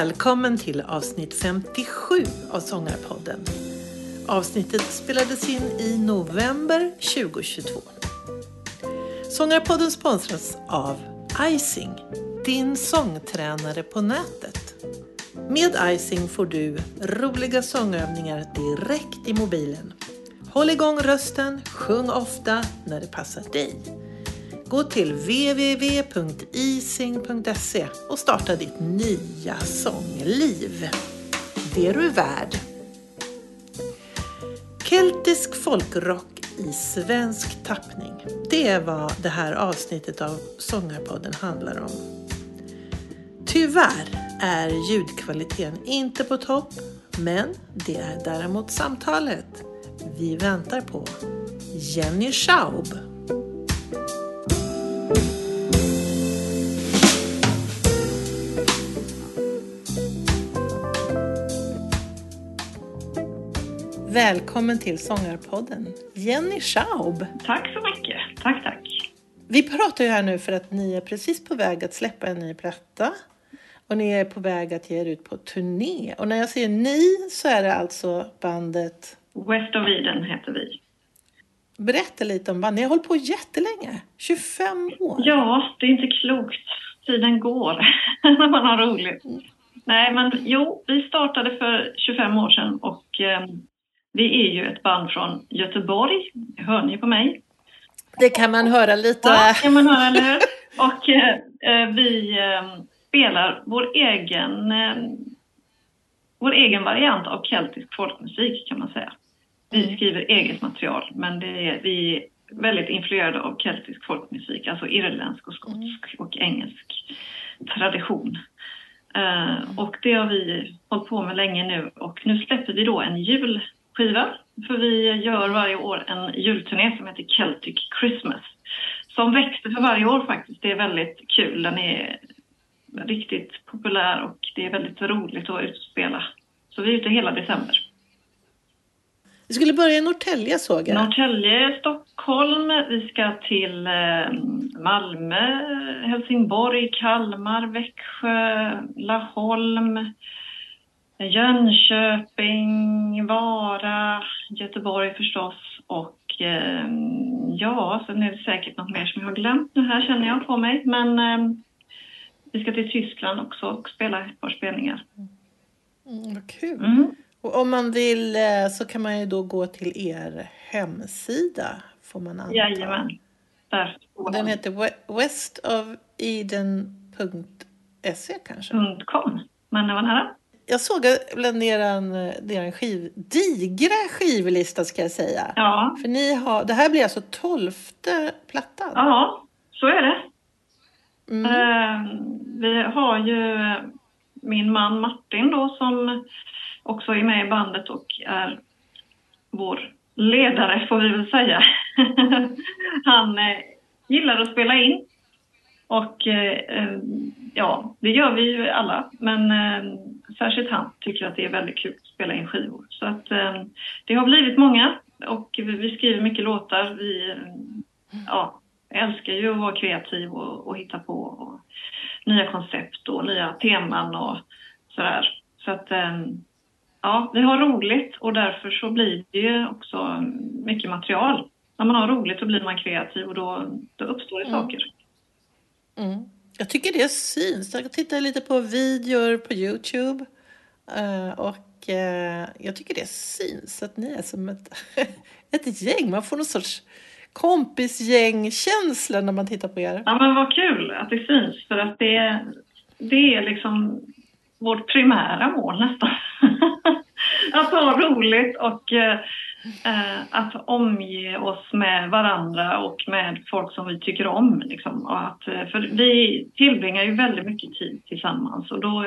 Välkommen till avsnitt 57 av Sångarpodden. Avsnittet spelades in i november 2022. Sångarpodden sponsras av Icing, din sångtränare på nätet. Med Icing får du roliga sångövningar direkt i mobilen. Håll igång rösten, sjung ofta när det passar dig. Gå till www.ising.se och starta ditt nya sångliv. Det är du värd. Keltisk folkrock i svensk tappning. Det är vad det här avsnittet av Sångarpodden handlar om. Tyvärr är ljudkvaliteten inte på topp, men det är däremot samtalet. Vi väntar på Jenny Schaub. Välkommen till Sångarpodden, Jenny Schaub. Tack så mycket. Tack, tack. Vi pratar ju här nu för att ni är precis på väg att släppa en ny platta. Och ni är på väg att ge er ut på turné. Och när jag säger ni så är det alltså bandet... West of Eden heter vi. Berätta lite om bandet. Ni har hållit på jättelänge. 25 år. Ja, det är inte klokt. Tiden går när man har roligt. Nej, men jo, vi startade för 25 år sedan och eh, vi är ju ett band från Göteborg. Det hör ni på mig. Det kan man höra lite. Ja, kan man höra, eller hur? Och eh, vi eh, spelar vår egen, eh, vår egen variant av keltisk folkmusik kan man säga. Vi skriver eget material, men det är, vi är väldigt influerade av keltisk folkmusik, alltså irländsk och skotsk och engelsk tradition. Uh, och det har vi hållit på med länge nu och nu släpper vi då en julskiva. För vi gör varje år en julturné som heter Celtic Christmas. Som växer för varje år faktiskt. Det är väldigt kul. Den är riktigt populär och det är väldigt roligt att vara ute och spela. Så vi är ute hela december. Vi skulle börja i Norrtälje såg jag. Norrtälje, Stockholm, vi ska till eh, Malmö, Helsingborg, Kalmar, Växjö, Laholm, Jönköping, Vara, Göteborg förstås och eh, ja, sen är det säkert något mer som jag har glömt nu här känner jag på mig. Men eh, vi ska till Tyskland också och spela ett par spelningar. Mm, vad kul. Mm. Och om man vill eh, så kan man ju då gå till er hemsida, får man anta. Jajamän. Där. Den heter westofeden.se kanske? .com. Men det var nära. Jag såg bland eran skiv, digra skivlista ska jag säga. Ja. För ni har, det här blir alltså tolfte plattan? Ja, så är det. Mm. Eh, vi har ju min man Martin då som också är med i bandet och är vår ledare får vi väl säga. Han eh, gillar att spela in. Och eh, eh, ja, det gör vi ju alla. Men eh, särskilt han tycker att det är väldigt kul att spela in skivor. Så att eh, det har blivit många och vi, vi skriver mycket låtar. Vi ja, älskar ju att vara kreativ och, och hitta på och nya koncept och nya teman och sådär. Så att eh, ja, vi har roligt och därför så blir det ju också mycket material. När man har roligt så blir man kreativ och då, då uppstår det Mm. saker. Mm. Jag tycker det syns. Jag tittar lite på videor på Youtube. eh, Och eh, jag tycker det syns att ni är som ett, ett gäng. Man får någon sorts kompisgängkänsla när man tittar på er. Ja men vad kul att det syns för att det, det är liksom vårt primära mål nästan. att ha roligt och eh, att omge oss med varandra och med folk som vi tycker om. Liksom. Och att, eh, för vi tillbringar ju väldigt mycket tid tillsammans och då,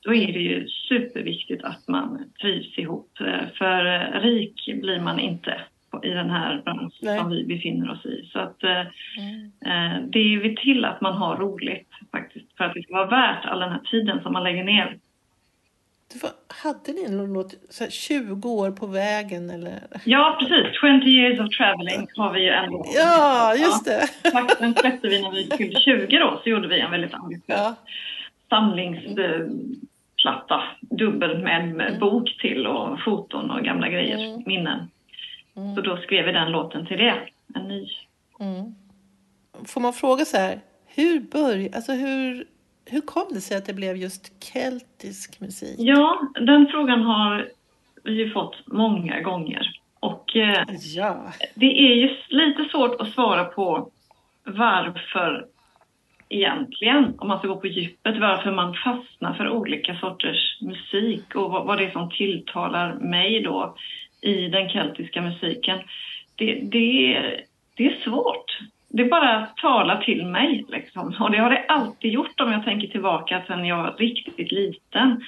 då är det ju superviktigt att man trivs ihop. Eh, för eh, rik blir man inte i den här branschen Nej. som vi befinner oss i. Så att eh, Mm. Eh, Det är vi till att man har roligt faktiskt för att det ska vara värt all den här tiden som man lägger ner. Det var, hade ni någon låt, så här, 20 år på vägen eller? Ja, precis. 20 years of traveling har vi ju ändå. Ja, just det. Faktiskt, Den släppte vi när vi fyllde 20 då, så gjorde vi en väldigt ambitiös Ja. samlings... eh, platta, dubbel med, med bok till och foton och gamla grejer, mm. minnen. Mm. Så då skrev vi den låten till det, en ny. Mm. Får man fråga så här, hur började, alltså hur, hur kom det sig att det blev just keltisk musik? Ja, den frågan har vi ju fått många gånger. Och eh, ja. det är ju lite svårt att svara på varför egentligen, om man ska gå på djupet, varför man fastnar för olika sorters musik och vad, vad det är som tilltalar mig då i den keltiska musiken. Det, det, det är svårt. Det bara talar till mig liksom. Och det har det alltid gjort om jag tänker tillbaka sen jag var riktigt liten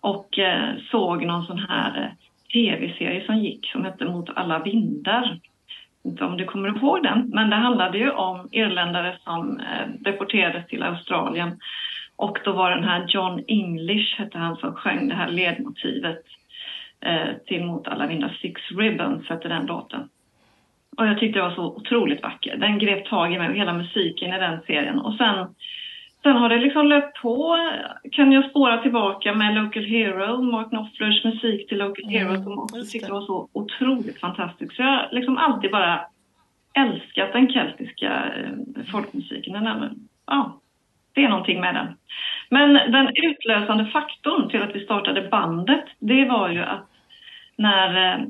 och eh, såg någon sån här eh, tv-serie som gick som hette Mot alla vindar inte om du kommer ihåg den, men det handlade ju om irländare som eh, deporterades till Australien. Och då var den här John English, hette han, som sjöng det här ledmotivet till Mot alla vindar. Six Ribbons hette den låten. Och jag tyckte det var så otroligt vacker. Den grep tag i mig och hela musiken i den serien. Och sen Sen har det liksom löpt på. Kan jag spåra tillbaka med Local Hero, Mark Knopflers musik till Local mm, Hero som också tyckte var så otroligt fantastisk. Så jag har liksom alltid bara älskat den keltiska eh, folkmusiken. Den ja, det är någonting med den. Men den utlösande faktorn till att vi startade bandet, det var ju att när eh,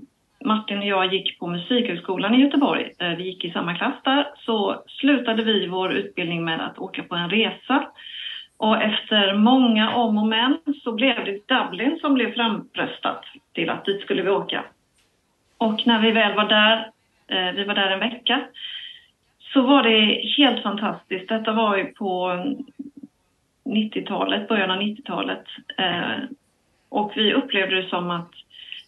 Martin och jag gick på Musikhögskolan i Göteborg, eh, vi gick i samma klass där, så slutade vi vår utbildning med att åka på en resa. Och efter många om och men så blev det Dublin som blev framröstat till att dit skulle vi åka. Och när vi väl var där, eh, vi var där en vecka, så var det helt fantastiskt. Detta var ju på 90-talet, början av 90-talet. Och vi upplevde det som att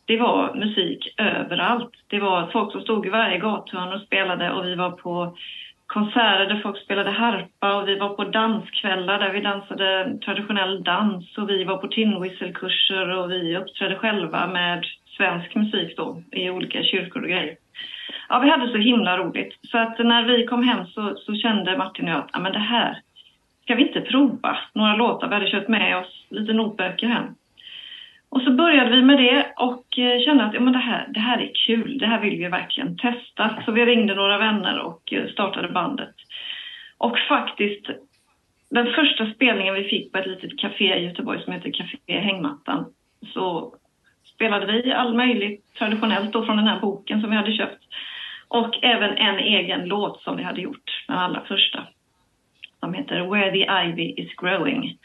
det var musik överallt. Det var folk som stod i varje gathörn och spelade och vi var på konserter där folk spelade harpa och vi var på danskvällar där vi dansade traditionell dans och vi var på tinwhistle-kurser och vi uppträdde själva med svensk musik då i olika kyrkor och grejer. Ja, vi hade så himla roligt. Så att när vi kom hem så, så kände Martin och jag att ja, men det här ska vi inte prova några låtar. Vi hade kört med oss lite notböcker hem. Och så började vi med det och eh, kände att ja, men det, här, det här är kul, det här vill vi verkligen testa. Så vi ringde några vänner och eh, startade bandet. Och faktiskt, den första spelningen vi fick på ett litet café i Göteborg som heter Café Hängmattan, så spelade vi all möjligt traditionellt då från den här boken som vi hade köpt. Och även en egen låt som vi hade gjort, den allra första. Som heter Where the Ivy is Growing.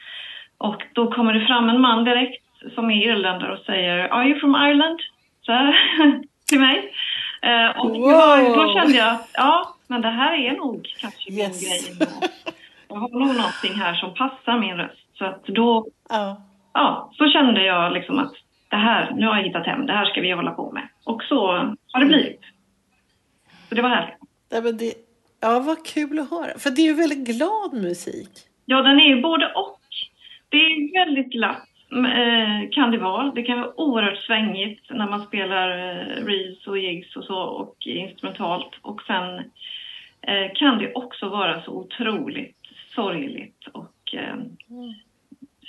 Och då kommer det fram en man direkt som är irländare och säger Are you from Ireland? Så här, till mig. Eh, och wow. då kände jag att ja, men det här är nog kanske min yes. grej. Jag har nog någonting här som passar min röst. Så att då, oh. ja, så kände jag liksom att det här, nu har jag hittat hem, det här ska vi hålla på med. Och så har det blivit. Så det var härligt. Ja, men det, ja, vad kul att höra. För det är ju väldigt glad musik. Ja, den är ju både och. Det är väldigt glatt kan det vara. Det kan vara oerhört svängigt när man spelar eh, reels och gigs och så och instrumentalt. Och sen eh, kan det också vara så otroligt sorgligt och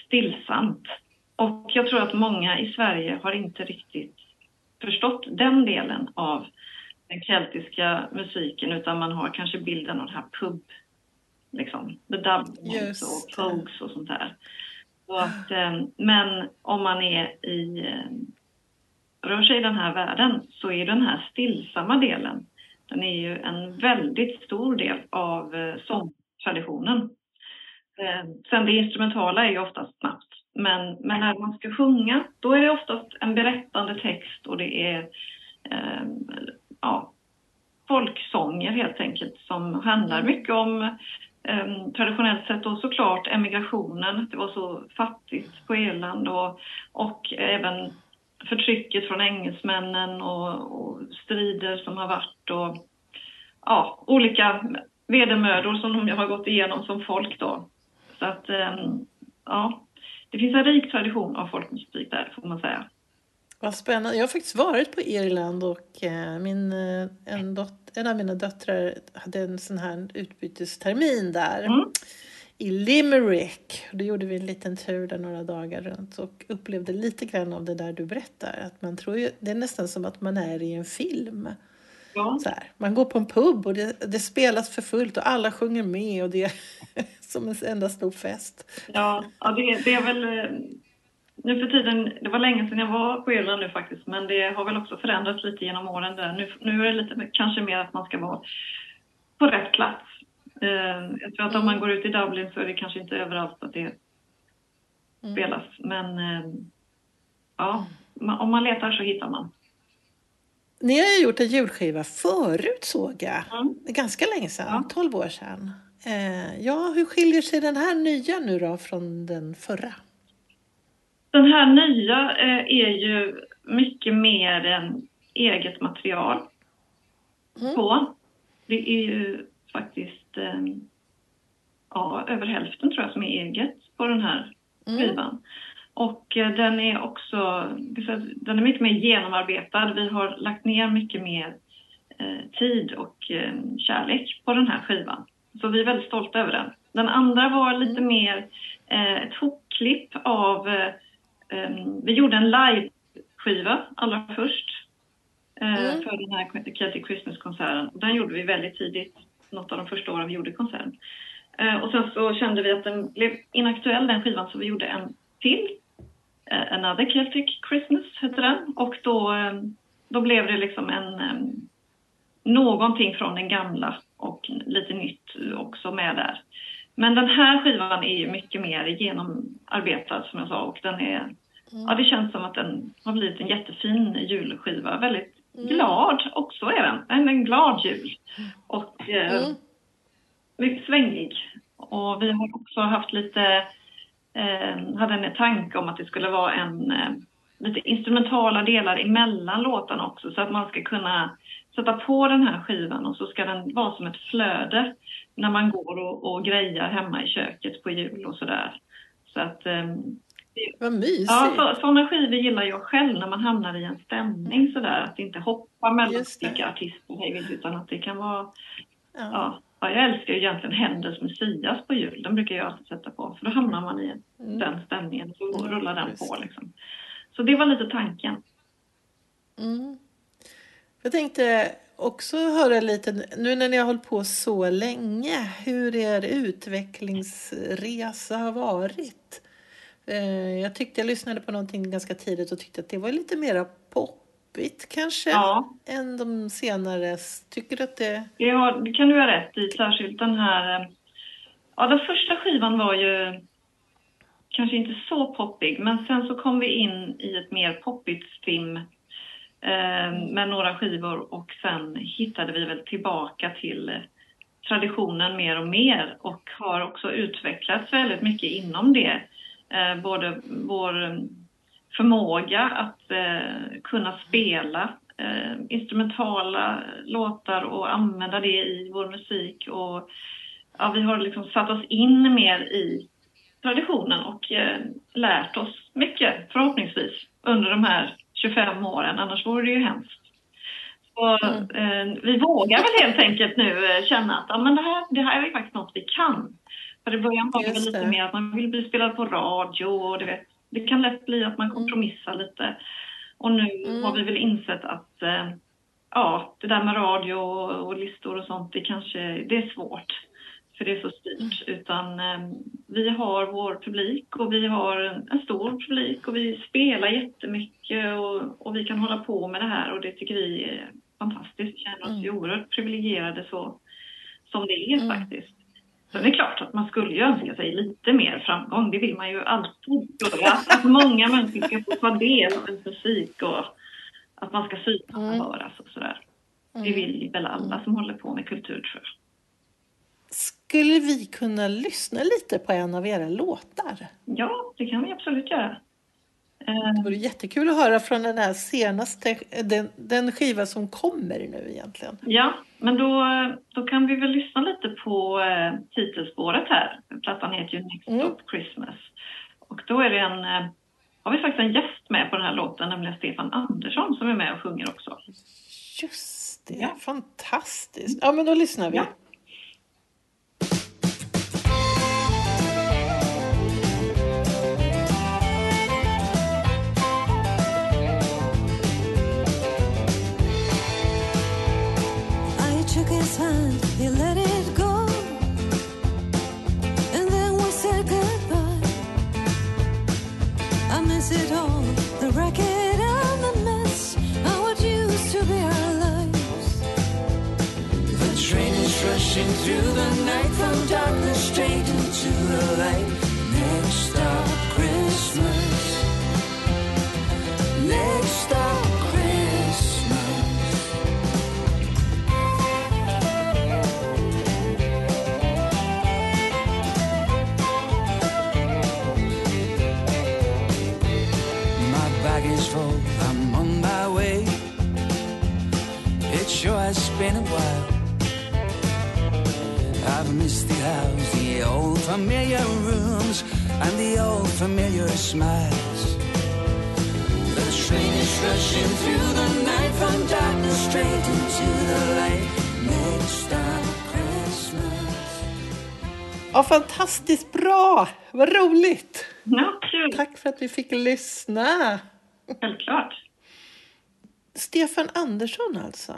stillsamt. Och jag tror att många i Sverige har inte riktigt förstått den delen av den keltiska musiken utan man har kanske bilden av det här pub, liksom, the Dublin och folks och sånt där. Så att, eh, men om man är i, eh, rör sig i den här världen så är den här stillsamma delen, den är ju en väldigt stor del av eh, sångtraditionen. Sen det instrumentala är ju oftast snabbt. Men, men när man ska sjunga, då är det oftast en berättande text och det är eh, ja, folksånger helt enkelt som handlar mycket om Ehm, traditionellt sett då såklart emigrationen, det var så fattigt på Irland och, och även förtrycket från engelsmännen och, och, strider som har varit och ja, olika vedermödor som de har gått igenom som folk då. Så att ehm, ja, det finns en rik tradition av folkmusik där får man säga. Vad spännande. Jag har faktiskt varit på Irland och eh, min, eh, en, dot, en av mina döttrar hade en sån här utbytestermin där. Mm. i Limerick. Då gjorde vi en liten tur där några dagar runt och upplevde lite grann av det där du berättar. Att man tror ju, det är nästan som att man är i en film. Ja. Så här. Man går på en pub och det, det spelas för fullt och alla sjunger med och det är som en enda stor fest. Ja, ja det, det är väl... Nu för tiden, det var länge sedan jag var på Irland nu faktiskt, men det har väl också förändrats lite genom åren där. Nu, nu är det lite kanske mer att man ska vara på rätt plats. Eh, Jag tror att om man går ut i Dublin så är det kanske inte överallt att det spelas, men eh, ja, om man letar så hittar man. Ni har ju gjort en julskiva förut såg jag. Mm. Ganska länge sedan, Ja. 12 år sedan. Eh, ja, hur skiljer sig den här nya nu då från den förra? Den här nya eh, är ju mycket mer än eget material Mm. på. Det är ju faktiskt eh, ja, över hälften tror jag som är eget på den här Mm. skivan. Och eh, den är också den är mycket mer genomarbetad. Vi har lagt ner mycket mer tid och kärlek på den här skivan. Så vi är väldigt stolta över den. Den andra var lite mer eh, ett hopklipp av... Eh, eh, vi gjorde en live-skiva allra först eh, Mm. för den här Celtic Christmas-konserten. Den gjorde vi väldigt tidigt, något av de första åren vi gjorde konserten. Eh, och sen så kände vi att den blev inaktuell, den skivan, så vi gjorde en till. Eh, Another Celtic Christmas hette den. Och då, eh, då blev det liksom en... Eh, någonting från den gamla och lite nytt också med där. Men den här skivan är ju mycket mer genomarbetad som jag sa och den är... Ja, det känns som att den har blivit en jättefin julskiva. Väldigt glad också är den. En, en glad jul. Och eh, Mm. mycket svängig. Och vi har också haft lite, eh, hade en tanke om att det skulle vara en, eh, lite instrumentala delar emellan låtarna också så att man ska kunna sätta på den här skivan och så ska den vara som ett flöde när man går och, och grejar hemma i köket på jul och sådär. Så att eh, Vad mysigt. Ja, så, sådana skivor gillar jag själv när man hamnar i en stämning sådär. Att inte hoppa mellan det. olika artister utan att det kan vara... Ja. Ja, ja, jag älskar ju egentligen Händels Messias på jul. Den brukar jag alltid sätta på. För då hamnar man i Mm. den stämningen så Mm, rullar den just på det. liksom. Så det var lite tanken. Mm. Jag tänkte också höra lite, nu när ni har hållit på så länge, hur er utvecklingsresa har varit. Eh, Jag tyckte jag lyssnade på någonting ganska tidigt och tyckte att det var lite mera poppigt kanske Ja, än de senare. Tycker du att det... har, det kan du ha rätt i. Särskilt den här... eh, Ja, den första skivan var ju kanske inte så poppig. Men sen så kom vi in i ett mer poppigt stim Ehm, med några skivor och sen hittade vi väl tillbaka till traditionen mer och mer och har också utvecklats väldigt mycket inom det. Eh, både vår förmåga att eh, kunna spela eh, instrumentala låtar och använda det i vår musik och ja, vi har liksom satt oss in mer i traditionen och eh, lärt oss mycket förhoppningsvis under de här 25 åren, annars vore det ju hemskt. Så, eh, vi vågar väl helt enkelt nu eh, känna att ja, men det, här, det här är faktiskt något vi kan. För i början var det väl lite mer att man vill bli spelad på radio och det, vet, det kan lätt bli att man kompromissar lite. Och nu Mm. har vi väl insett att eh, ja, det där med radio och, och listor och sånt, det kanske det är svårt. För det är så styrt. Utan eh, vi har vår publik och vi har en, stor publik och vi spelar jättemycket och, och vi kan hålla på med det här och det tycker vi är fantastiskt. Vi känner oss ju oerhört privilegierade så som det är Mm. faktiskt. Sen är det klart att man skulle ju önska sig lite mer framgång. Det vill man ju alltid göra. Att många människor ska få ta del av ens musik och att man ska synas och Mm. höras och sådär. Det vill väl alla som håller på med kultur tror jag. Skulle vi kunna lyssna lite på en av era låtar? Ja, det kan vi absolut göra. Eh, Det vore jättekul att höra från den här senaste, den, den skiva som kommer nu egentligen. Ja, men då, då kan vi väl lyssna lite på eh, titelspåret här. Plattan heter ju Next Mm. Stop Christmas. Och då är det en, eh, har vi faktiskt en gäst med på den här låten, nämligen Stefan Andersson som är med och sjunger också. Just det, Ja. fantastiskt. Ja, men då lyssnar vi. Ja. Ja, fantastiskt bra! Vad roligt! Ja, kul. Tack för att vi fick lyssna. Självklart. Stefan Andersson alltså.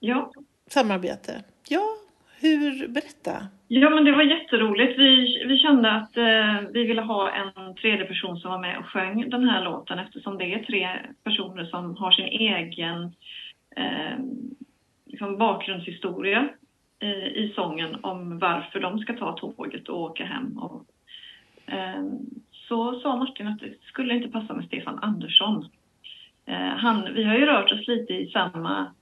Ja. Samarbete. Ja, hur? Berätta. Ja, men det var jätteroligt. Vi, vi kände att eh, vi ville ha en tredje person som var med och sjöng den här låten eftersom det är tre personer som har sin egen eh, liksom bakgrundshistoria Eh, i sången om varför de ska ta tåget och åka hem. Och, eh, så sa Martin att det skulle inte passa med Stefan Andersson. Eh, han, vi har ju rört oss lite i samma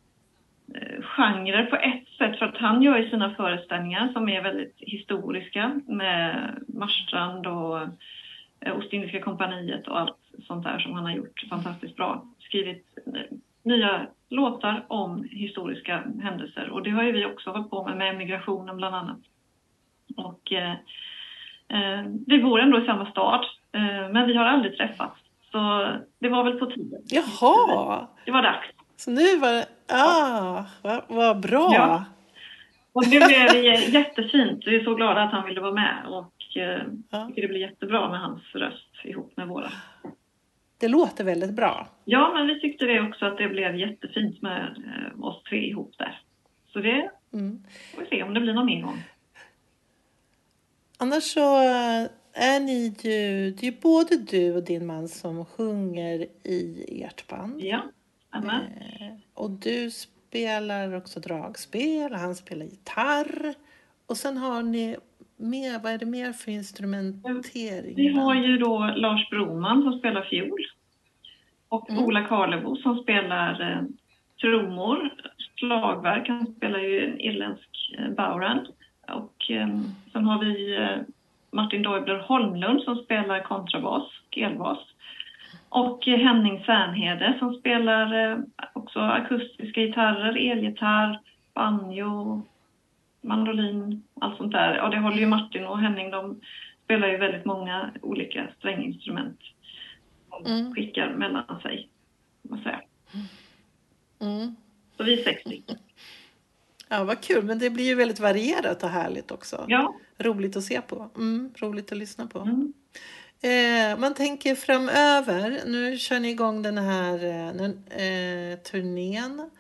eh, genrer på ett sätt för att han gör ju sina föreställningar som är väldigt historiska med Marstrand och eh, Ostindiska kompaniet och allt sånt där som han har gjort fantastiskt bra. Skrivit eh, nya låtar om historiska händelser och det har ju vi också hållit på med, med migrationen bland annat. Och eh, eh, vi bor ändå i samma stad eh, men vi har aldrig träffats. Så det var väl på tiden. Jaha! Det var dags. Så nu var det... Ah, vad, vad bra! Ja. Och det blev jättefint. Vi är så glada att han ville vara med och eh, Ja. tycker det blir jättebra med hans röst ihop med våra. Det låter väldigt bra. Ja, men vi tyckte det också att det blev jättefint med eh, oss tre ihop där. Så det Mm. får vi se om det blir någon mer gång. Annars så är ni ju... Det är ju både du och din man som sjunger i ert band. Ja, amen. Eh, och du spelar också dragspel han spelar gitarr. Och sen har ni mer, vad är det mer för instrumentering? Vi har ju då Lars Broman som spelar fiol. Och Mm. Ola Karlebo som spelar eh, trummor, slagverk. Han spelar ju en irländsk eh, bowrand. Och eh, sen har vi eh, Martin Deubler Holmlund som spelar kontrabas elbas. Och eh, Henning Särnhede som spelar eh, också akustiska gitarrer, elgitarr, banjo, mandolin, allt sånt där. Ja, det håller ju Martin och Henning, de spelar ju väldigt många olika stränginstrument. De Mm. skickar mellan sig, kan man säga. Mm. Så vi är 60. Ja, vad kul. Men det blir ju väldigt varierat och härligt också. Ja. Roligt att se på. Mm, roligt att lyssna på. Mm. Eh, man tänker framöver. Nu kör ni igång den här eh, eh, turnén.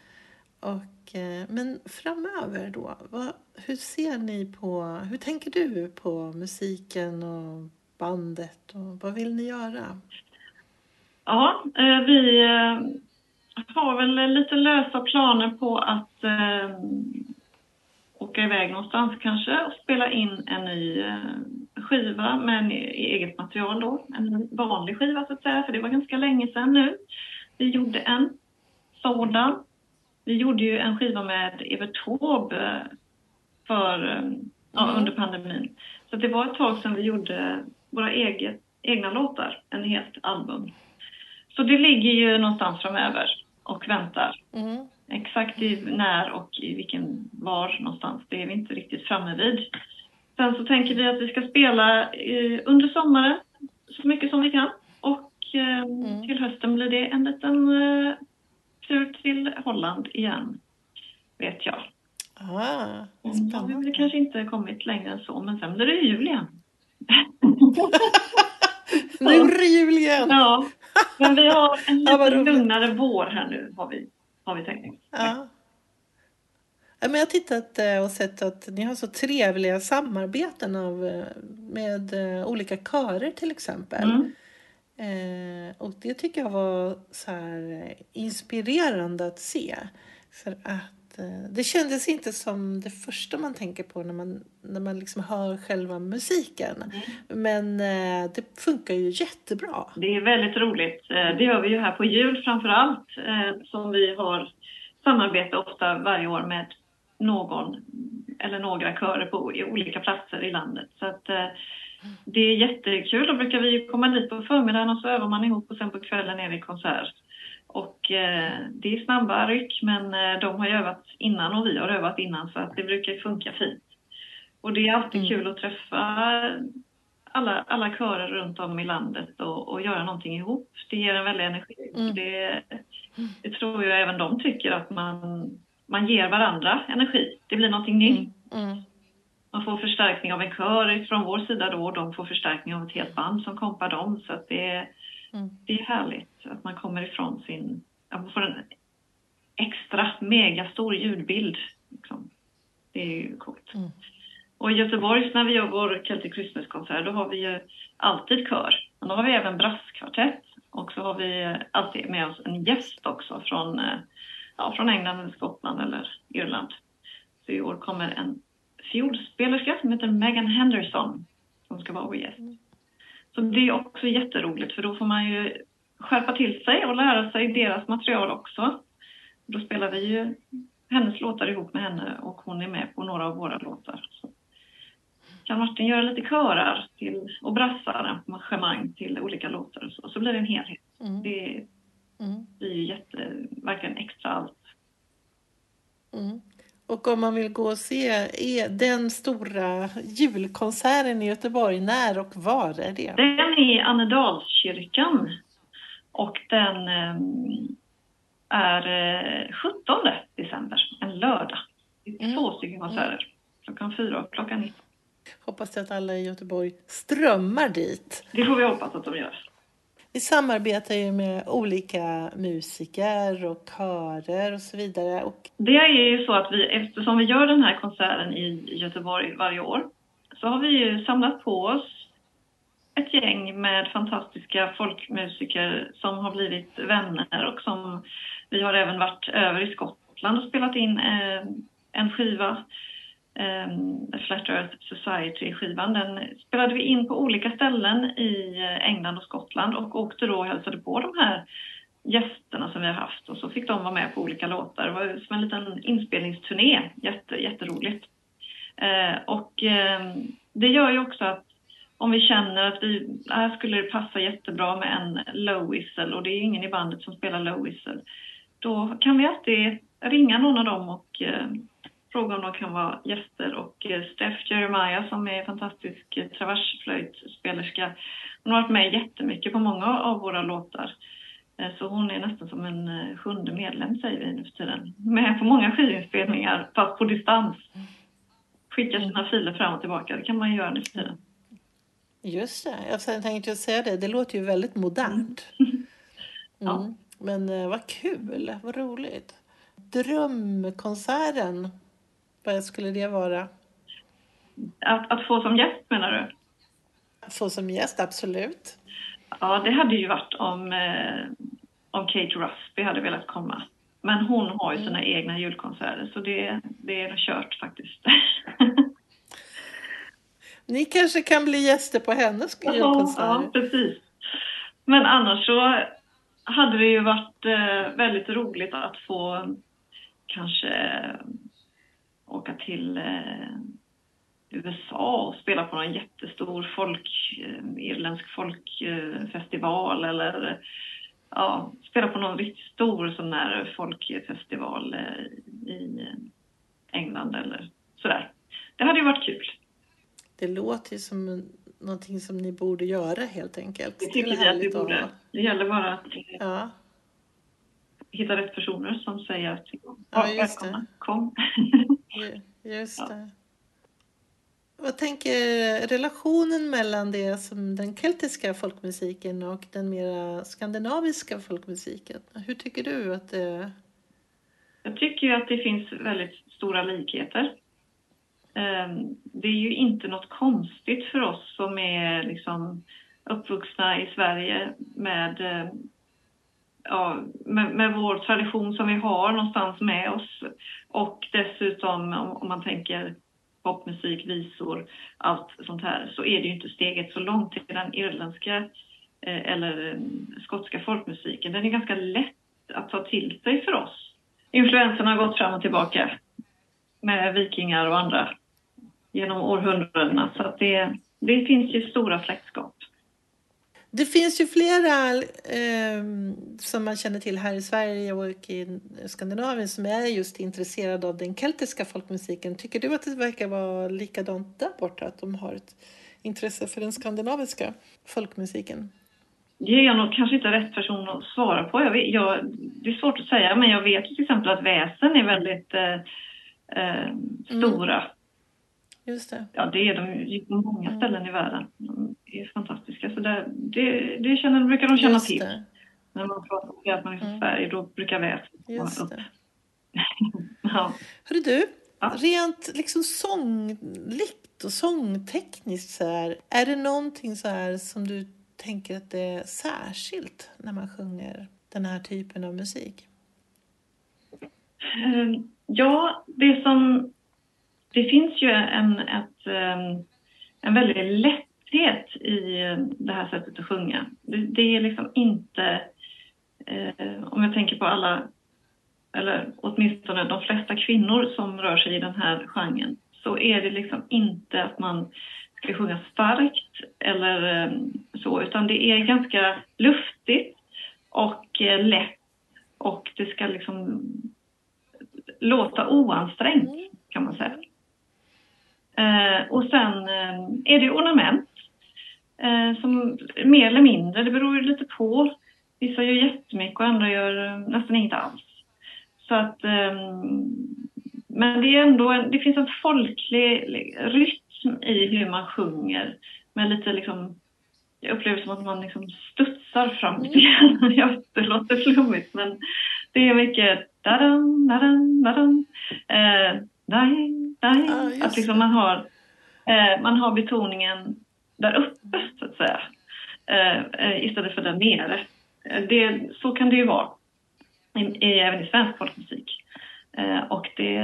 Och, och, eh, men framöver då? Vad, hur ser ni på... Hur tänker du på musiken och bandet? Och vad vill ni göra? Ja, eh, vi eh, har väl lite lösa planer på att åka iväg någonstans kanske och spela in en ny skiva med e-, eget material då. En vanlig skiva så att säga, för det var ganska länge sedan nu. Vi gjorde en sådan. Vi gjorde ju en skiva med Evert Taube eh, för, eh, ja, Mm. under pandemin. Så det var ett tag sedan vi gjorde våra eget, egna låtar, en helt album. Så det ligger ju någonstans framöver och väntar. Mm. Exakt i när och i vilken var någonstans, det är vi inte riktigt framme vid. Sen så tänker vi att vi ska spela eh, under sommaren så mycket som vi kan. Och eh, Mm. till hösten blir det en liten eh, tur till Holland igen, vet jag. Ah, Mm, vi spännande. väl kanske inte kommit längre än så, men sen blir det jul igen. Nu är det jul igen! Ja, men vi har en Ja, lite roligt. lugnare vår här nu, har vi, har vi tänkt. Ja. Ja, men jag har tittat eh, och sett att ni har så trevliga samarbeten av, eh, med eh, olika körer till exempel. Mm. Eh, och det tycker jag var så här eh, inspirerande att se. För att eh, det kändes inte som det första man tänker på när man, när man liksom hör själva musiken. Men eh, det funkar ju jättebra. Det är väldigt roligt. Det gör vi ju här på jul framför allt, som vi har samarbete ofta varje år med någon eller några körer på olika platser i landet. Så att, det är jättekul. Då brukar vi komma dit på förmiddagen och så övar man ihop och sen på kvällen är det konsert. Och eh, det är snabba ryck men eh, de har ju övat innan och vi har övat innan så att det brukar funka fint. Och det är alltid Mm. kul att träffa alla, alla körer runt om i landet och, och göra någonting ihop. Det ger en väldig energi. Mm. Det, det tror jag även de tycker att man, man ger varandra energi. Det blir någonting nytt. Mm. Man får förstärkning av en kör från vår sida då och de får förstärkning av ett helt band som kompar dem. Så att det, är- Mm. det är härligt att man kommer ifrån sin... Att man får en extra megastor ljudbild. Liksom. Det är ju coolt. Mm. Och i Göteborg när vi gör vår Celtic Christmas-konsert då har vi ju alltid kör. Men då har vi även brasskvartett. Och så har vi alltid med oss en gäst också från, eh, ja, från England, eller Skottland eller Irland. Så i år kommer en fiolspelerska som heter Megan Henderson som ska vara vår gäst. Så det är också jätteroligt för då får man ju skärpa till sig och lära sig deras material också. Då spelar vi ju hennes låtar ihop med henne och hon är med på några av våra låtar. Så kan Martin göra lite körar till, och brassar, arrangemang till olika låtar och så, så blir det en helhet. Mm. Det Mm. blir ju jätte, verkligen extra allt. Mm. Och om man vill gå och se är den stora julkonserten i Göteborg, när och var är det? Den är i Annedalskyrkan och den eh, är eh, 17 december, en lördag. Det är Mm. två stycken konserter, klockan fyra och klockan 19. Hoppas att alla i Göteborg strömmar dit. Det får vi hoppas att de gör. Vi samarbetar ju med olika musiker och körer och så vidare. Och, Det är ju så att vi, eftersom vi gör den här konserten i Göteborg varje år, så har vi ju samlat på oss ett gäng med fantastiska folkmusiker som har blivit vänner och som vi har även varit över i Skottland och spelat in eh, en skiva. Eh, Flat Earth Society-skivan. Den spelade vi in på olika ställen i eh, England och Skottland och åkte då och hälsade på de här gästerna som vi har haft och så fick de vara med på olika låtar. Det var som en liten inspelningsturné. Jätte, jätteroligt. Eh, och eh, det gör ju också att om vi känner att vi, här skulle det passa jättebra med en low whistle och det är ingen i bandet som spelar low whistle. Då kan vi alltid ringa någon av dem och eh, fråga om de kan vara gäster. Och eh, Steph Jeremiah som är fantastisk eh, traversflöjtspelerska, hon har varit med jättemycket på många av våra låtar. Eh, Så hon är nästan som en sjunde medlem säger vi nu för tiden. Med på många skivinspelningar fast på distans. Skickar sina filer fram och tillbaka, det kan man ju göra nu för tiden. just det, jag tänkte ju säga det. Det låter ju väldigt modernt. Ja. Mm. Men eh, vad kul, vad roligt. Drömkonserten, vad skulle det vara? Att, att få som gäst menar du? Få som gäst, absolut. Ja, det hade ju varit om, eh, om Kate Rusby hade velat komma. Men hon har ju sina egna julkonserter så det, det är kört faktiskt. Ni kanske kan bli gäster på hennes ja, julkonserter. precis. Men annars så hade det ju varit eh, väldigt roligt att få kanske åka till eh, USA och spela på någon jättestor folk, eh, irländsk folkfestival eller ja, spela på någon riktigt stor sån här folkfestival eh, i England eller sådär. Det hade ju varit kul. Det låter ju som någonting som ni borde göra helt enkelt. Det tycker vi att vi borde. Det gäller bara att Ja, hitta rätt personer som säger att Ja, det. välkomna, kom. ju- just Ja. det. Vad tänker relationen mellan det som den keltiska folkmusiken och den mera skandinaviska folkmusiken? Hur tycker du att det Jag tycker ju att det finns väldigt stora likheter. Ehm, Det är ju inte något konstigt för oss som är liksom uppvuxna i Sverige med, eh, ja, med, med vår tradition som vi har någonstans med oss. Och dessutom om, om man tänker popmusik, visor, allt sånt här, så är det ju inte steget så långt till den irländska eh, eller eh, skotska folkmusiken. Den är ganska lätt att ta till sig för oss. Influenserna har gått fram och tillbaka med vikingar och andra genom århundradena. Så att det, det finns ju stora släktskap. Det finns ju flera eh, som man känner till här i Sverige och i Skandinavien som är just intresserade av den keltiska folkmusiken. Tycker du att det verkar vara likadant där borta? Att de har ett intresse för den skandinaviska folkmusiken? Det är jag nog kanske inte rätt person att svara på. Jag vet, jag, det är svårt att säga, men jag vet till exempel att väsen är väldigt eh, eh, stora. Just det. Ja, det är de ju på många ställen i världen. Är fantastiska. Så det, det, det känner, brukar de känna Just till. det. När man pratar om att man är från Mm. Sverige, då brukar väsen upp. Ja. Hörru du, Ja. rent liksom sångligt och sångtekniskt så här, är det någonting så här som du tänker att det är särskilt när man sjunger den här typen av musik? Eh, Ja, det som... Det finns ju en, ett, eh, en väldig lätthet i eh, det här sättet att sjunga. Det, det är liksom inte... eh, Om jag tänker på alla, eller åtminstone de flesta kvinnor som rör sig i den här genren, så är det liksom inte att man ska sjunga starkt eller eh, så, utan det är ganska luftigt och eh, lätt och det ska liksom låta oansträngt kan man säga. Eh, och sen eh, är det ornament som mer eller mindre, det beror ju lite på. Vissa gör jättemycket och andra gör eh, nästan inget alls. Så att, eh, men det är ändå en, det finns en folklig rytm i hur man sjunger med lite liksom jag upplever som att man liksom studsar fram lite grann. Jag vet, det låter flummigt men det är mycket da-dum, da-dum, da-dum. Eh. Ja, just Att liksom man har, eh, man har betoningen där uppe så att säga. Eh, eh, istället för där nere. Eh, Det, så kan det ju vara. I, i, även i svensk folkmusik. Eh, och det,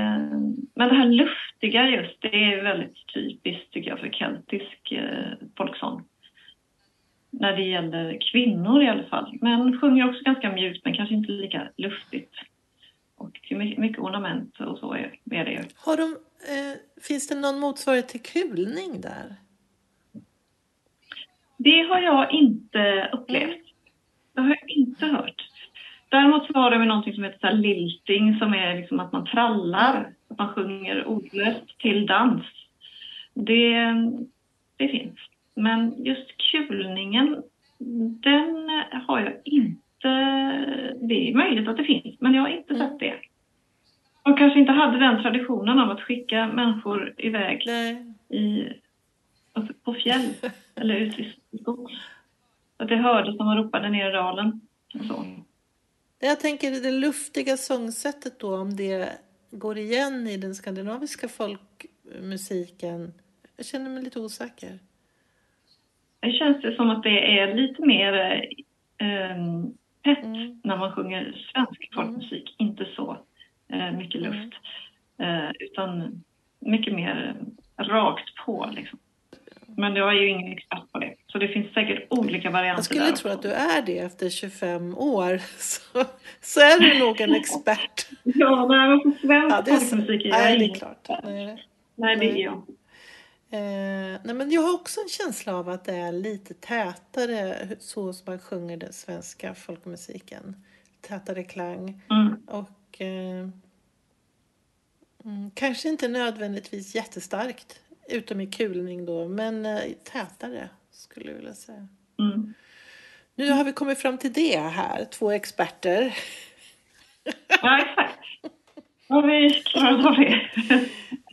men det här luftiga just, det är väldigt typiskt tycker jag för keltisk eh, folksång. När det gäller kvinnor i alla fall. Men sjunger också ganska mjukt men kanske inte lika luftigt. Och mycket ornament och så är, är det ju. Har de, eh, finns det någon motsvarighet till kulning där? Det har jag inte upplevt. Det har jag inte hört. Däremot så har de någonting som heter så lilting som är liksom att man trallar, att man sjunger ordlöst till dans. Det, det finns. Men just kulningen, den har jag inte... Det är möjligt att det finns, men jag har inte sett det. De kanske inte hade den traditionen av att skicka människor iväg Nej. i, på fjäll eller ute i skog. Så att det hördes när man ropade ner i dalen. Så. Jag tänker det luftiga sångsättet då, om det går igen i den skandinaviska folkmusiken. Jag känner mig lite osäker. Det känns det som att det är lite mer eh, hett Mm. när man sjunger svensk folkmusik. Inte så eh, mycket Mm. luft. Eh, utan mycket mer rakt på liksom. Men jag är ju ingen expert på det. Så det finns säkert olika varianter Jag skulle där tro att du är det efter 25 år. Så, så är du nog en expert. Ja, nej, men på svensk Ja, det är, folkmusik är jag nej, det är klart. Nej. Nej, det är jag. Eh, nej, men jag har också en känsla av att det är lite tätare så som man sjunger den svenska folkmusiken. Tätare klang. Mm. Och eh, mm, kanske inte nödvändigtvis jättestarkt, utom i kulning då, men eh, tätare skulle jag vilja säga. Mm. Nu har vi kommit fram till det här, två experter. Ja, exakt. Har vi klarat av det?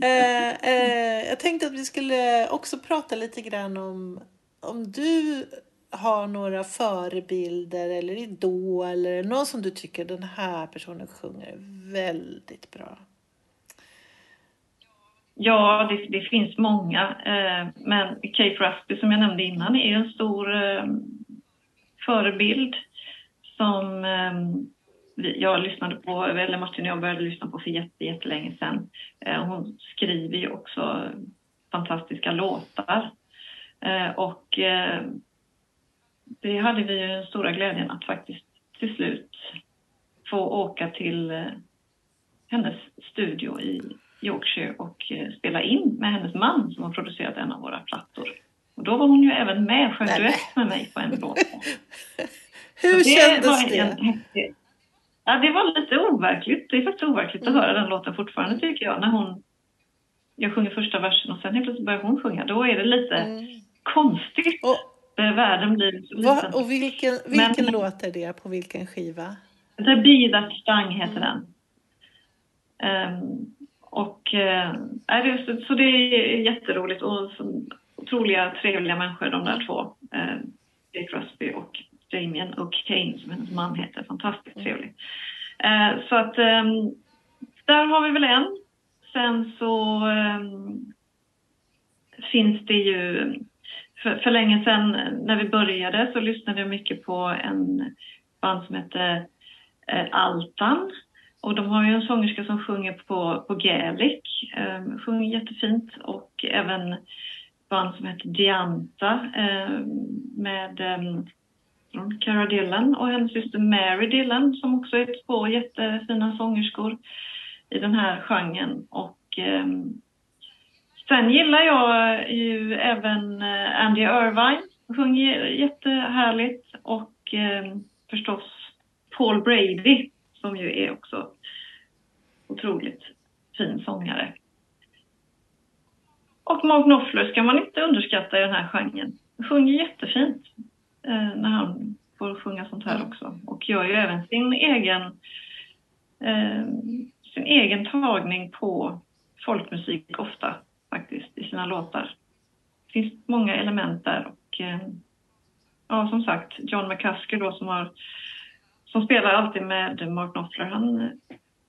Eh, eh, jag tänkte att vi skulle också prata lite grann om om du har några förebilder eller idol eller någon som du tycker den här personen sjunger väldigt bra? Ja, det, det finns många. Eh, men Kate Rusby som jag nämnde innan är en stor eh, förebild som eh, vi, jag lyssnade på, eller Martin och jag började lyssna på för jätte, jättelänge sedan. Eh, hon skriver ju också fantastiska låtar. Eh, och eh, det hade vi ju den stora glädjen att faktiskt till slut få åka till eh, hennes studio i Yorkshire och eh, spela in med hennes man som har producerat en av våra plattor. Och då var hon ju även med och sjöng duett med mig på en låt. Hur Så kändes det? en Ja, det var lite overkligt. Det är faktiskt overkligt att höra den låten fortfarande tycker jag. När hon, jag sjunger första versen och sen helt plötsligt börjar hon sjunga. Då är det lite Mm. konstigt. Och, Världen blir liten. och vilken, vilken Men- låt är det på vilken skiva? The Bee That Stung heter den. Ehm, och äh, det, så, så det är jätteroligt och så, otroliga trevliga människor de där två. Eh, äh, Jake Rusby och Damien och Kane som hennes man heter. Fantastiskt trevlig. Eh, så att ehm, där har vi väl en. Sen så ehm, finns det ju för, för länge sedan när vi började så lyssnade jag mycket på en band som hette eh, Altan. Och de har ju en sångerska som sjunger på, på gaelic. Eh, sjunger jättefint. Och även band som heter Dianta eh, med eh, Cara Dillon och hennes syster Mary Dillon som också är två jättefina sångerskor i den här genren. Och ehm, sen gillar jag ju även eh, Andy Irvine. Sjunger jättehärligt. Och ehm, förstås Paul Brady som ju är också otroligt fin sångare. Och Mark Knopfler ska man inte underskatta i den här genren. Han sjunger jättefint eh, när han får sjunga sånt här också. Och gör ju även sin egen, eh, sin egen tagning på folkmusik ofta faktiskt i sina låtar. Det finns många element där och eh, ja, som sagt, John McCusker då som har som spelar alltid med Mark Knopfler, han eh,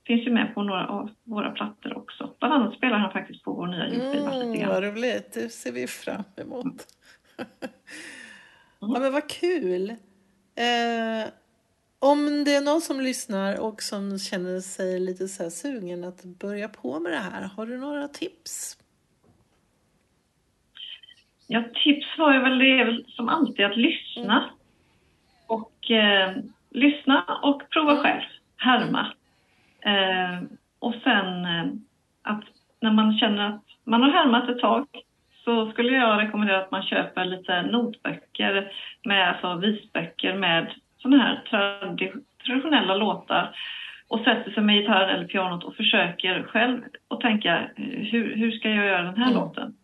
finns ju med på några av våra plattor också. Bland annat spelar han faktiskt på vår nya julskiva lite Mm, grann. vad roligt, det ser vi fram emot. ja, men vad kul. Eh, om det är någon som lyssnar och som känner sig lite så sugen att börja på med det här, har du några tips? Ja, tips var ju väl det som alltid att lyssna. Och eh, lyssna och prova själv. Härma. Eh, och sen eh, att när man känner att man har härmat ett tag så skulle jag rekommendera att man köper lite notböcker med, alltså visböcker med sådana här tradi- traditionella låtar och sätter sig med gitarren eller pianot och försöker själv att tänka eh, hur, hur ska jag göra den här Mm. låten?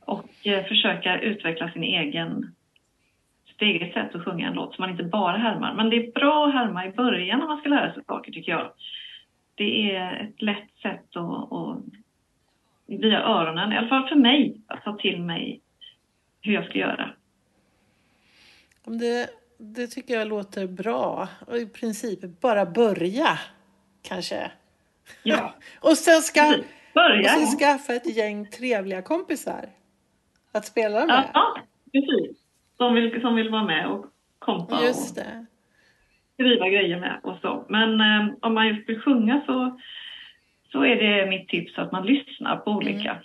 och eh, försöka utveckla sin egen, sitt eget sätt att sjunga en låt så man inte bara härmar. Men det är bra att härma i början när man ska lära sig saker tycker jag. Det är ett lätt sätt att, att via öronen, i alla fall för mig, att ta till mig hur jag ska göra. Det, det tycker jag låter bra. Och i princip bara börja, kanske. Ja, Och sen, ska. Börja. och sen skaffa ett gäng trevliga kompisar att spela med. Ja, precis. Som vill, som vill vara med och kompa Just och det. skriva grejer med och så. Men eh, om man just vill sjunga så, så är det mitt tips att man lyssnar på olika.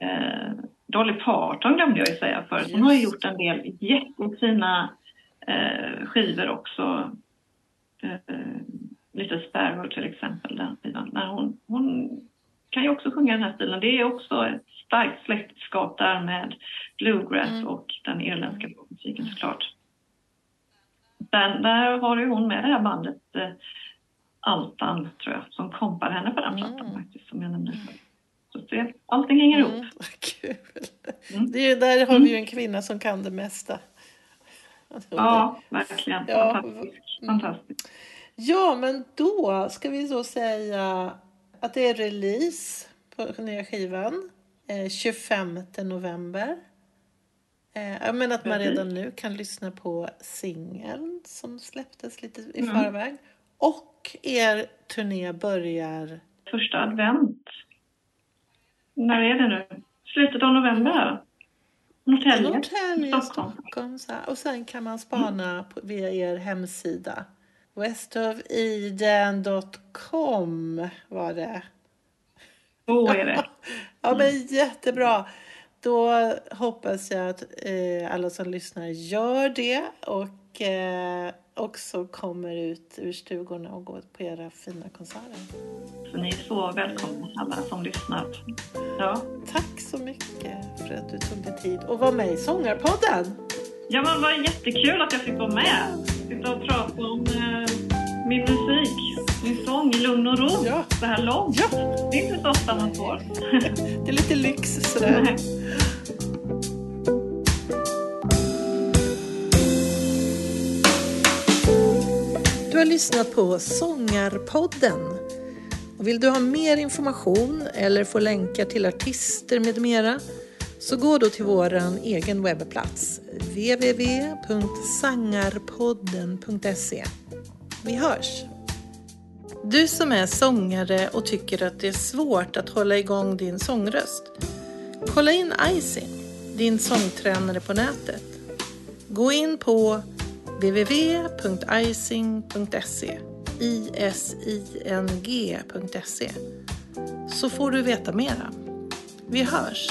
Eh, Dolly Parton glömde jag ju säga förut. Hon har ju gjort en del jättefina eh, skivor också. Eh, Little Sparrow till exempel. Den sidan. När hon, hon kan ju också sjunga den här stilen. Det är också ett starkt släktskap där med bluegrass Mm. och den irländska popmusiken såklart. Den, där har ju hon med det här bandet eh, Altan, tror jag, som kompar henne på den Mm. plattan faktiskt, som jag nämnde. Så det, allting hänger ihop. Mm, vad kul. Mm. Det är, där har vi ju en kvinna som kan det mesta. Ja, verkligen. Ja, Fantastiskt. mm. Fantastiskt. Ja, men då ska vi då säga att det är release på nya skivan eh, 25 november. Eh, men att man redan nu kan lyssna på singeln som släpptes lite i Mm. förväg. Och er turné börjar... Första advent. När är det nu? Slutet av november. Norrtälje. Norrtälje, Stockholm. Stockholm. Och sen kan man spana på, via er hemsida. Westofeden.com var det. Så är det. Ja, men jättebra. Då hoppas jag att eh, alla som lyssnar gör det och eh, också kommer ut ur stugorna och går på era fina konserter. Så ni är så välkomna alla som lyssnar. Ja, Tack så mycket för att du tog dig tid och var med i Sångarpodden. ja men vad jättekul att jag fick vara med. Sitta och prata om eh, min musik, min sång i lugn och ro. Ja. Så här långt. Ja, Det är inte så ofta man får. det är lite lyx sådär. Du har lyssnat på Sångarpodden. Och vill du ha mer information eller få länkar till artister med mera så gå då till vår egen webbplats www.sangarpodden.se. Vi hörs! Du som är sångare och tycker att det är svårt att hålla igång din sångröst. Kolla in Icing, din sångtränare på nätet. Gå in på www.icing.se ising.se så får du veta mera. Vi hörs!